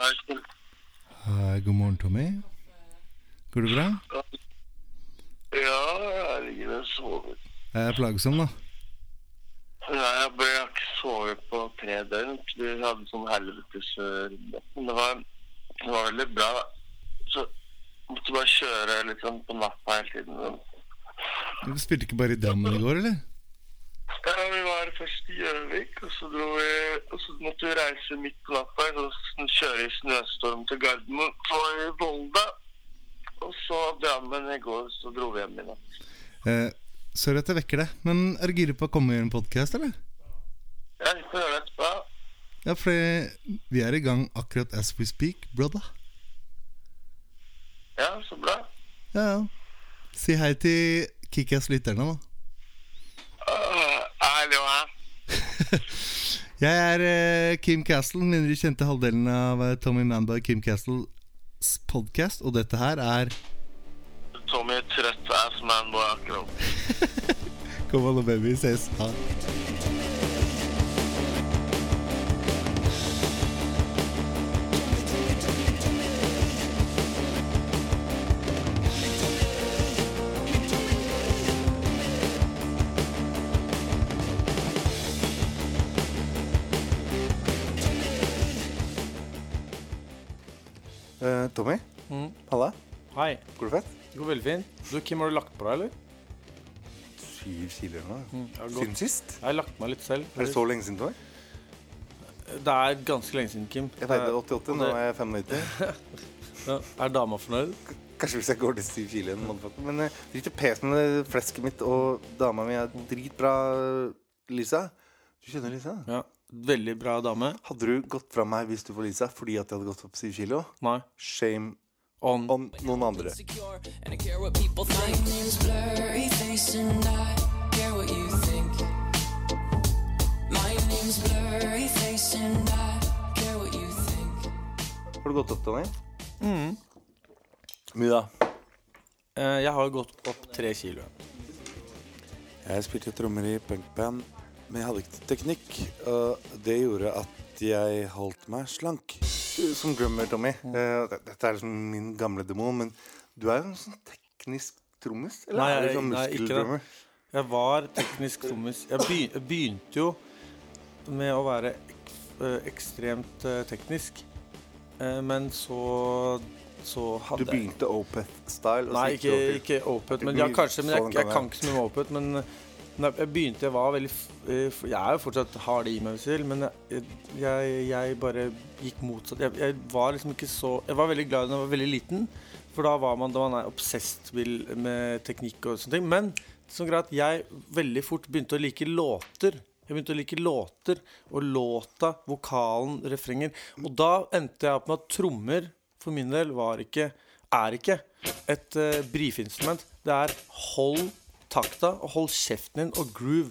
Hei, god morgen, Tommy. Går det bra? Ja, jeg ligger og sover. Jeg er plagsom, da. Nei, jeg ble ikke sovet på tre døgn. Vi hadde sånn helvetes. Men det var, det var veldig bra. Så måtte bare kjøre sånn på natta hele tiden. Du spilte ikke bare i Drammen i går, eller? Først i Gjøvik, og så dro vi Og så måtte vi reise midt på natta. Sn- kjøre i snøstorm til Gardermoen på i Volda. Og så Drammen i går, så dro vi hjem i natt. Eh, sorry at jeg vekker deg, men er du gira på å komme og gjøre en podkast, eller? Ja, vi får gjøre det etterpå. Ja, for vi er i gang akkurat as we speak, brother. Ja, så bra. Ja, ja. Si hei til Kickass-lytterne, da. Uh, Hallo, hæ? Jeg er eh, Kim Castle, mindre kjente halvdelen av eh, Tommy Manboy Kim Castles podkast, og dette her er Tommy trøtt ass manboy akkurat. Kom alle baby, ses. Ha. Tommy, Mm. halla. Hei. Går det fett? Det går veldig fint. Du, Kim, har du lagt på deg, eller? Syv kilo nå. Jeg har, Siden sist? jeg har lagt meg litt selv. Er det så lenge siden, Tommy? Det er ganske lenge siden, Kim. Jeg veide 88, nå er jeg 95. Ja, er dama fornøyd? Kanskje hvis jeg går til syv kilo igjen. Men uh, drit i pes med flesket mitt, og dama mi er dritbra, Lisa. Du kjenner Lisa? Ja. Veldig bra dame. Hadde du gått fra meg hvis du var Lisa fordi at jeg hadde gått opp 7 kilo? Nei. Shame On. on noen andre. insecure and I care what people think. My name's blurry face and I care what you think. My name's blurry face and I care what you think. Har du gått opp, Daniel? Mm. Mye da? Eh, Jeg har gått opp tre kilo. Jeg spilte trommer i punkband, men jeg hadde ikke teknikk. Og det gjorde at jeg holdt meg slank. Som drummer, Tommy. eh, det- dette er liksom min gamle demon, men du er jo en sånn teknisk trommis? Eller Nei, er du jeg- sånn nei, ikke det. muskeldrummer? Jeg var teknisk trommis. Jeg begy- jeg begynte jo med å være ek eh, ekstremt eh, teknisk. Eh, Men så så Du hadde begynte Opeth-style? og så Nei, gikk du ikke, over til- ikke Opeth. Men ja, kanskje. Men jeg, jeg kan ikke så mye med Opeth. Men jeg begynte Jeg var veldig eh, Jeg er jo fortsatt hard i meg selv, men jeg, jeg, jeg bare gikk motsatt. Jeg, jeg var liksom ikke så Jeg var veldig glad da jeg var veldig liten, for da var man, da man er obsessed med teknikk og sånne ting. Men sånn greit jeg veldig fort begynte å like låter. Jeg begynte å like låter, og låta, vokalen, refrenger. Og da endte jeg opp med at trommer for min del var ikke er ikke et uh, brifinstrument. Det er hold takta og hold kjeften din og groove.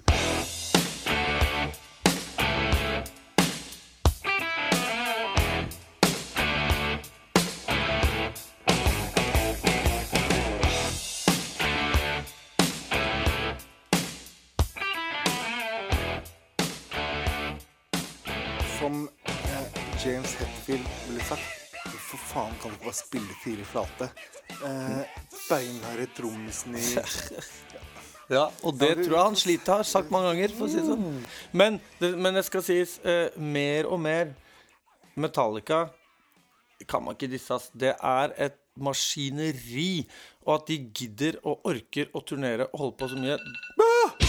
Eh, James Hetfield ville sagt Hvorfor faen kan du ikke bare spille fire flate? Eh, Beinharde trommisen i Ja, og det tror jeg han sliter har sagt mange ganger. For å si det sånn. Men, det, men det skal sies eh, mer og mer Metallica kan man ikke disse. ass. Det er et maskineri. Og at de gidder og orker å turnere og holde på så mye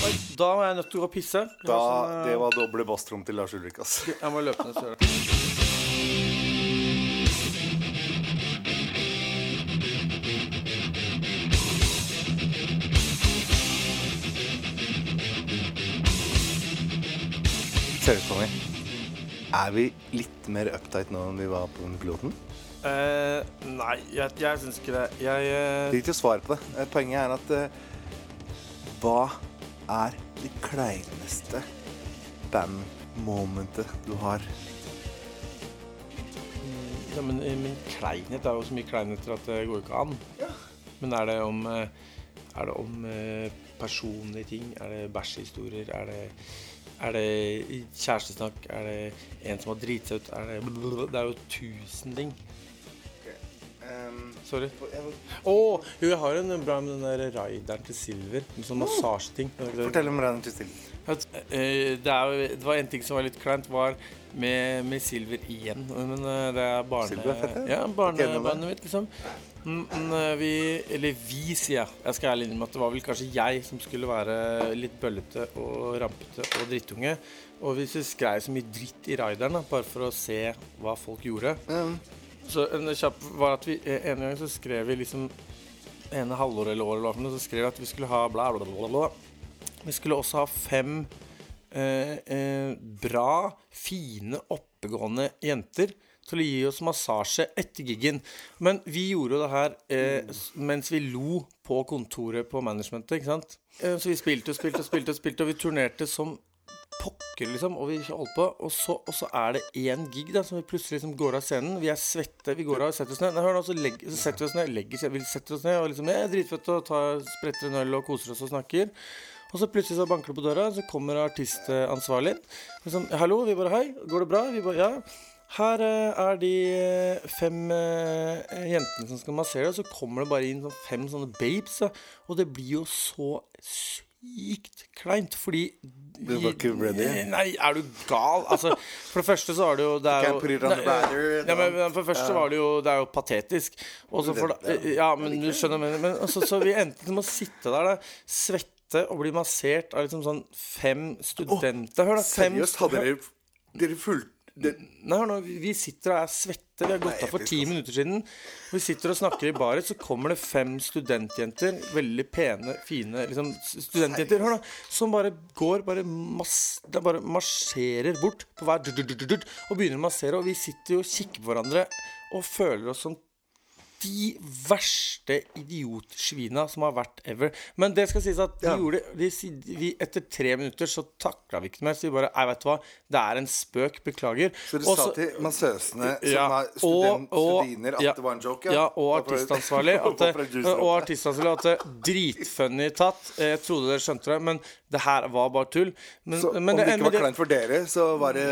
Oi, Da var jeg nødt til å gå og pisse. Da, sånn, eh, Det var doble basstrom til Lars Ulrik, ass. Jeg må løpe ned Ser på med. Er vi litt mer uptight nå enn vi var på den piloten? Eh, nei, jeg, jeg syns ikke det. Jeg eh, Drit i å svare på det. Eh, Poenget er at eh, Hva er det kleineste band-momentet du har? Ja, men, min kleinhet er jo så mye kleinheter at det går jo ikke an. Men er det om eh, Er det om eh, personlige ting? Er det bæsjehistorier? Er det Er det kjærestesnakk? Er det en som har driti seg ut? Er det Det er jo tusen ting. Sorry. Å! jo, jeg har en bra med den der raideren til Silver. En sånn massasjeting. Fortell om raideren til Still. Eh, det, er, det var en ting som var litt kleint, var med, med Silver igjen. Men eh, det er barne... Ja, barnebarnet mitt, liksom. Mm, Men eh, vi Eller vi, sier jeg. Jeg skal ærlig innrømme at det var vel kanskje jeg som skulle være litt bøllete og rampete og drittunge. Og vi skrev så mye dritt i rideren, da, bare for å se hva folk gjorde Så en kjapp var at vi En gang så skrev vi liksom ene halvåret eller året så skrev vi at vi skulle ha bla, bla, bla, bla. Vi skulle også ha fem eh, eh, bra, fine, oppegående jenter til å gi oss massasje etter giggen. Men vi gjorde jo det her eh, mens vi lo på kontoret på managementet, ikke sant. Eh, så vi spilte og spilte og spilte, spilte, og vi turnerte som pokker, liksom. Og vi holdt på. Og så, og så er det én gig da som vi plutselig liksom går av scenen. Vi er svette, vi går av og setter oss ned. Nei, hør nå, så, legg, så setter vi oss ned, legger, vi setter oss ned og liksom Jeg er dritfett og tar, spretter en øl og koser oss og snakker. Og så plutselig så banker det på døra, så kommer artistansvarlig. Liksom, 'Hallo.' Vi bare 'Hei, går det bra?' Vi bare 'Ja'. Her eh, er de eh, fem eh, jentene som skal massere, og så kommer det bare inn sånn fem sånne babes. Og det blir jo så sykt kleint, fordi Du var ikke ready? Nei, er du gal? Altså, for det første så var det jo det er jo, Nei, ja, men, men For det første var det jo Det er jo patetisk. Og så for ja, men du skjønner men, men så, Så vi endte med å sitte der, da, svette og bli massert av liksom sånn fem studenter. Hør, da. Fem Seriøst, hadde dere Dere fulgt det, Nei, hør nå, vi sitter og er svette. Vi har gått av for ti minutter siden. Vi sitter og snakker i baret, så kommer det fem studentjenter. Veldig pene, fine liksom, studentjenter. Hør nå, som bare går bare, mass, bare marsjerer bort på hver og begynner å massere. Og vi sitter jo og kikker på hverandre og føler oss som de verste idiotsvina som har vært ever. Men det skal sies at de Ja. gjorde de, vi, Etter tre minutter så takla vi ikke mer. Så vi bare Nei, vet du hva, det er en spøk. Beklager. Så du Også, sa til massøsene som Ja, er student, og- og- studiner, at ja, det var en joke? Ja, og artistansvarlig. At Og artistansvarlig at dritfunny tatt. Jeg trodde dere skjønte det, men det her var bare tull. Men, Så men om det ikke var kleint for dere, så var det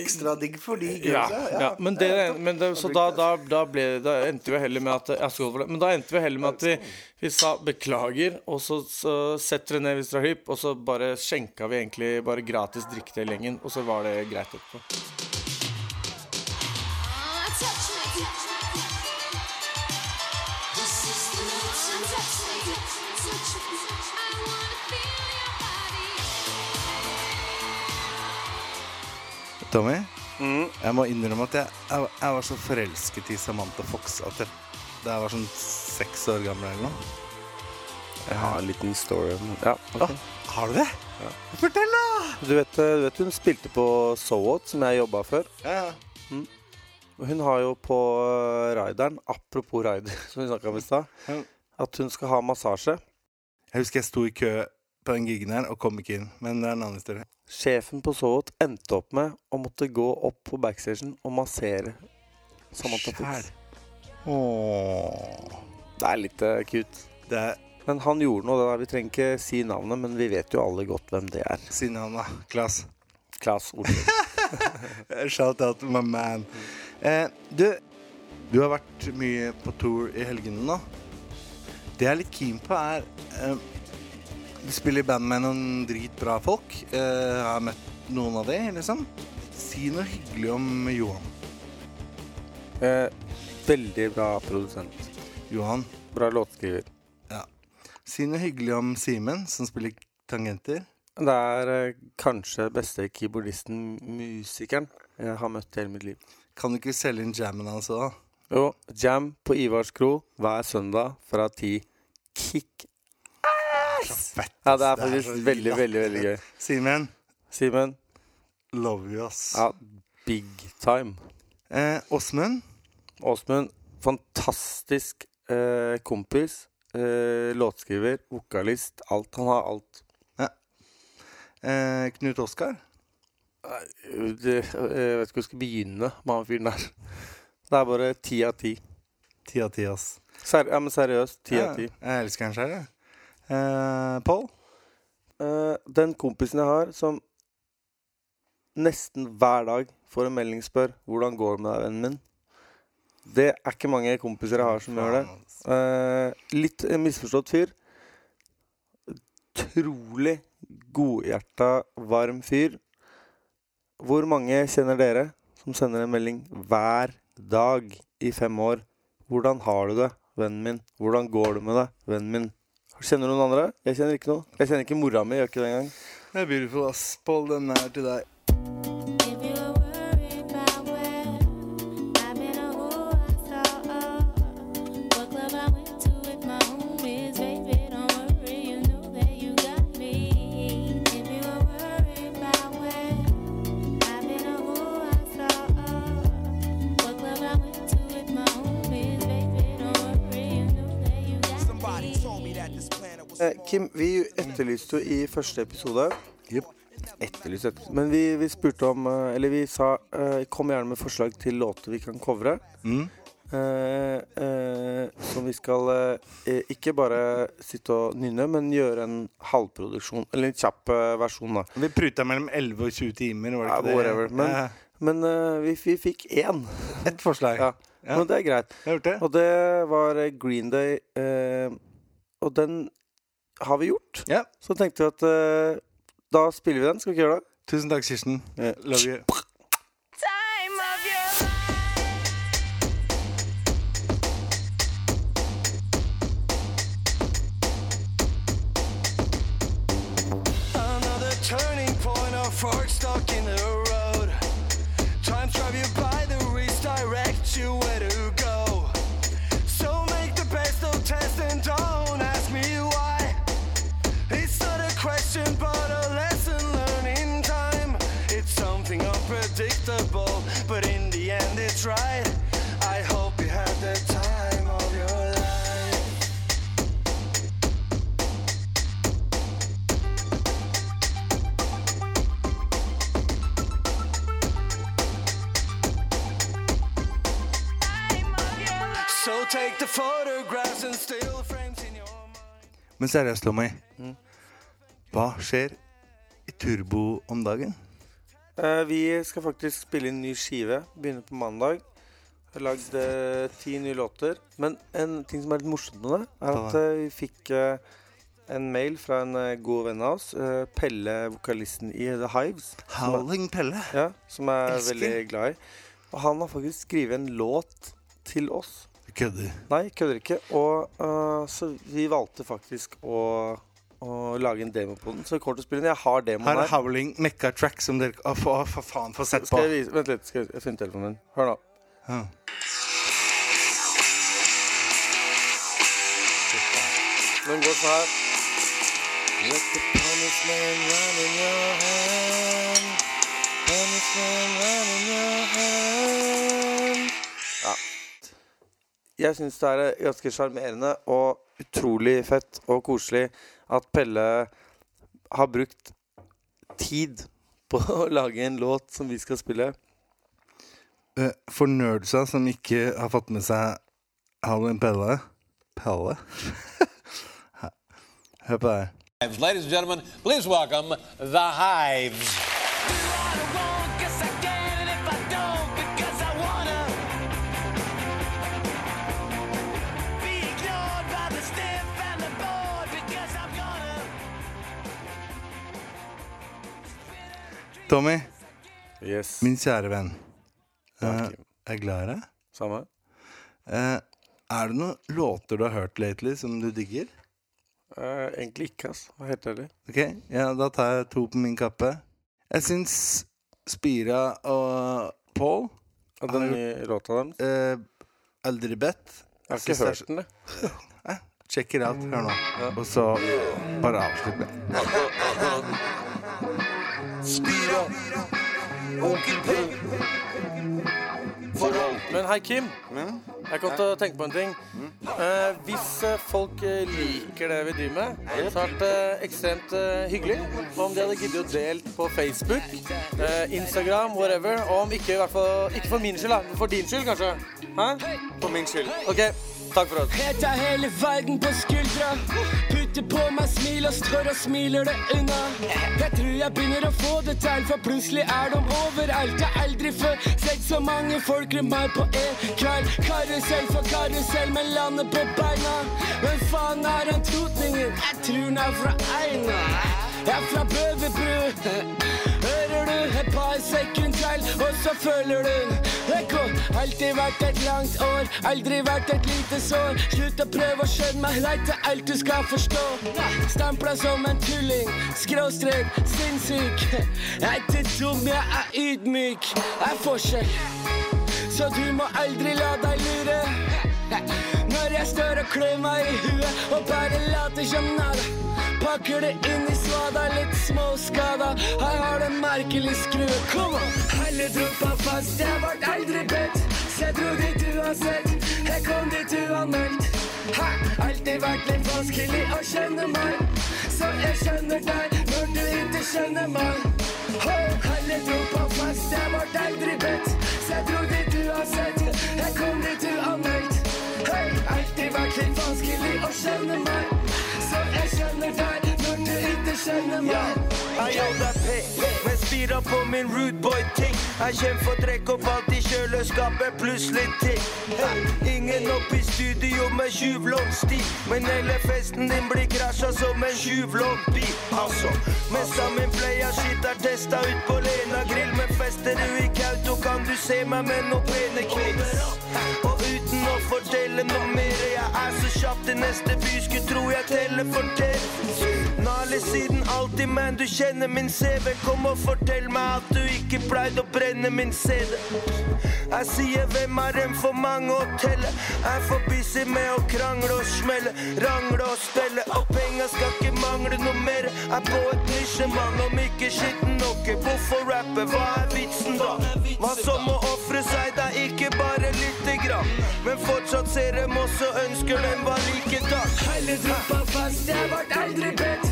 ekstra digg for de ja, girlsa? ja, men det, men det, så da, da, da, ble, da endte vi heller med at jeg skal gå for det. Men da endte vi heller med at vi, vi sa beklager, og så, så setter dere ned hvis dere er hypp, og så bare skjenka vi egentlig bare gratis drikke til gjengen, og så var det greit etterpå. Tommy. Tommy, jeg må innrømme at jeg, jeg, jeg var så forelsket i Samantha Fox at jeg, da jeg var sånn seks år gammel eller noe. Jeg har en liten story om Ja, Å, har du det? Fortell, da! Du vet, eh, du vet hun spilte på So What, som jeg jobba før. Ja, ja. Hun har jo på eh, rideren, apropos rider, som vi snakka om i stad, at hun skal ha massasje. Jeg husker jeg sto i kø på den gigen her og kom ikke inn. Men det er en annen historie. Sjefen på Sowot endte opp med å måtte gå opp på backstagen og massere Samantha Fox. Åh. Det er litt uh, cute. Det er Men han gjorde noe. Der. Vi trenger ikke si navnet, men vi vet jo alle godt hvem det er. Si navnet, Klas. Klas. Olsen. Shout out my man. Eh, du, du har vært mye på tour i helgene nå. Det jeg er litt keen på, er eh, Du spiller i band med noen dritbra folk. Eh, jeg har møtt noen av dem, liksom. Si noe hyggelig om Johan. eh, veldig bra produsent. Johan. Bra låtskriver. Ja. Si noe hyggelig om Simen, som spiller tangenter. Det er eh, kanskje beste keyboardisten, musikeren, jeg har møtt i hele mitt liv. Kan du ikke selge inn jammen hans òg, da? Jo, jam på Ivars kro hver søndag fra ti. Kick ass! Ja, det er faktisk veldig, veldig, veldig gøy. Simen, Simen, love you, ass. ja, big time. Eh, Åsmund, Åsmund, fantastisk eh, kompis. Eh, låtskriver, vokalist, alt. Han har alt. eh, Knut Oskar. Jeg vet ikke hvor jeg skal begynne med han fyren der. Det er bare ti av ti. Ti av ti, ass. Ser, ja, men seriøst, ti av ti. Ja, jeg elsker han sjøl, jeg. Eh, Pål? Eh, den kompisen jeg har som nesten hver dag får en melding spør hvordan går det med deg, vennen min. Det er ikke mange kompiser jeg har som gjør det. Eh, litt misforstått fyr. Utrolig godhjerta, varm fyr. Hvor mange kjenner dere som sender en melding hver dag i fem år? Hvordan har du det, vennen min? Hvordan går det med deg, vennen min? Kjenner du noen andre? Jeg kjenner ikke noe. Jeg kjenner ikke mora mi. Gjør ikke det engang. Det er beautiful, ass. Pål, den er til deg. Kim, vi etterlyste jo i første episode yep. Etterlyst. Men vi, vi spurte om eh, Eller vi sa uh, kom gjerne med forslag til låter vi kan covre. Mm. Uh, uh, som vi skal ikke bare sitte og nynne, men gjøre en halvproduksjon. Eller en kjapp versjon, da. Vi pruta mellom 11 og 20 timer, var det Ja, ikke det? whatever. Men- Ja, Men vi, vi fikk én. Ett forslag. Ja. Ja. Men det er greit. Det. Og det var Green Day. og den har vi gjort. Ja. Så tenkte vi at eh, da spiller vi den. Skal vi ikke gjøre det? Tusen takk, Kirsten. Ja. Love you. Time of your Another turning point, a fork stuck in the road. Unpredictable, but in the end, it's right. I hope you have the time of your life. Men seriøst. Mm. Hva skjer i Turbo om dagen? Eh, vi skal faktisk spille inn ny skive. Begynner på mandag. Har lagd eh, ti nye låter. Men en ting som er litt morsomt med det, er at eh, vi fikk en mail fra en god venn av oss. Pelle, vokalisten i The Hives. Howling Pelle. ja, som jeg er veldig glad i. Og han har faktisk skrevet en låt til oss. Kødder. Nei, kødder ikke. Og uh, så vi valgte faktisk å, å lage en demo på den. Så kort å spille den. Jeg har demoen Her her. er Howling Mekka Track som dere Å, for, for faen, få sett på. Skal jeg vise Vent litt, skal jeg finne telefonen min. Hør nå. Ja. Den går sånn her. Let the punishment run in your hand. Punishment run in your hand. Ja. Jeg syns det er ganske sjarmerende og utrolig fett og koselig at Pelle har brukt tid på å lage en låt som vi skal spille. Eh, For nerdsa som ikke har fått med seg Halloween Pelle Pelle? Hør på det Ladies and gentlemen, please welcome the Hives. Tommy, Yes. min kjære venn. Uh, jeg er glad i deg? Samme. Uh, er det noen låter du har hørt lately som du digger? Uh, egentlig ikke, ass. Hva heter det? Ok, ja, Da tar jeg to på min kappe. Jeg syns Spira og Paul Og den nye låta deres? Uh, Aldri bedt. Jeg har ikke hørt den, jeg. Check it out. Hør nå. Og så bare avslutt med Men hei, Kim. Jeg kom til å tenke på en ting. Eh, hvis eh, folk eh, liker det vi driver med, så har det vært eh, ekstremt eh, hyggelig om de hadde giddet å delt på Facebook, eh, Instagram, whatever. Og om ikke, i hvert fall, ikke for min skyld, da, men for din skyld, kanskje. Hæ? For min skyld. OK. Takk for oss. Jeg tar hele verden på skuldra. Putt setter på meg smil og står og smiler det unna. Jeg tror jeg begynner å få det tegn, for plutselig er de overalt. Jeg har aldri før sett så mange folk rundt meg på en kveld. Karusell for karusell, men lander på beina. Hvem faen er han totningen? Jeg tror han er fra Eina. Jeg er fra Bøverbru. Et par sekund til, og så føler du det kom. Alltid vært et langt år, aldri vært et lite sår. Slutt å prøve å skjønne meg, nei til alt du skal forstå. Stampla som en tulling, skråstrek, sinnssyk. Jeg er ikke dum, jeg er ydmyk. Jeg er forskjell, så du må aldri la deg lure. Når jeg står og klør meg i huet og bare later som nada. Pakker det inn i svada, litt småskada. Her har det merkelig skrue. Kom on! Alle droppa fast, jeg vart aldri bedt. Så jeg dro dit uansett. Jeg kom dit uanmeldt. Hæ? Alltid vært litt vanskelig å kjenne meg. Så jeg skjønner deg når du ikke skjønner meg. Ho! Alle droppa fast, jeg vart aldri bedt. Så jeg dro dit uansett. Jeg kom dit uanmeldt. Hei, alltid vært litt vanskelig å kjenne meg. Skjønner meg. P, men spira på min rootboy-ting. Jeg kjem for trekk opp alt i kjøleskapet, pluss litt. Hey, ingen opp i studio med tjuvlånstid men hele festen din blir krasja som en tjuvlånt. Altså, mest av min playa shit er testa ut på Lena grill, men fester du i Kauto, kan du se meg med noen pene kviks. Og uten å fortelle noe mer, jeg er så kjapp til neste by, skulle tro jeg teleforteller. Nale siden alltid, men du kjenner min CV. Kom og fortell meg at du ikke pleide å brenne min CD. Jeg sier hvem er en for mange å telle? Jeg er for busy med å krangle og smelle, rangle og spille. Og penga skal ikke mangle noe mer. Jeg er på et nisjemann, om ikke skitten noe. Hvorfor rappe? Hva er vitsen da? Hva som å ofre seg, det er ikke bare lite grann. Men fortsatt ser dem også ønsker dem var likedan. Hele gruppa fast, jeg vart aldri bedt.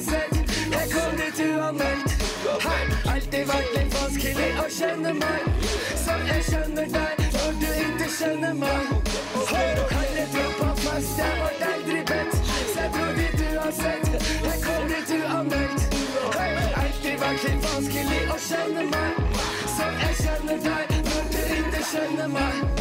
Så jeg kom dit uanmeldt. Hei, alltid vært litt vanskelig å kjenne meg. Så jeg skjønner deg når du ikke skjønner meg. Hei, alle droppa fast, jeg vart aldri bedt. Så jeg dro dit uansett. Jeg kom dit uanmeldt. Hei, alltid vært litt vanskelig å kjenne meg. Så jeg skjønner deg når du ikke skjønner meg.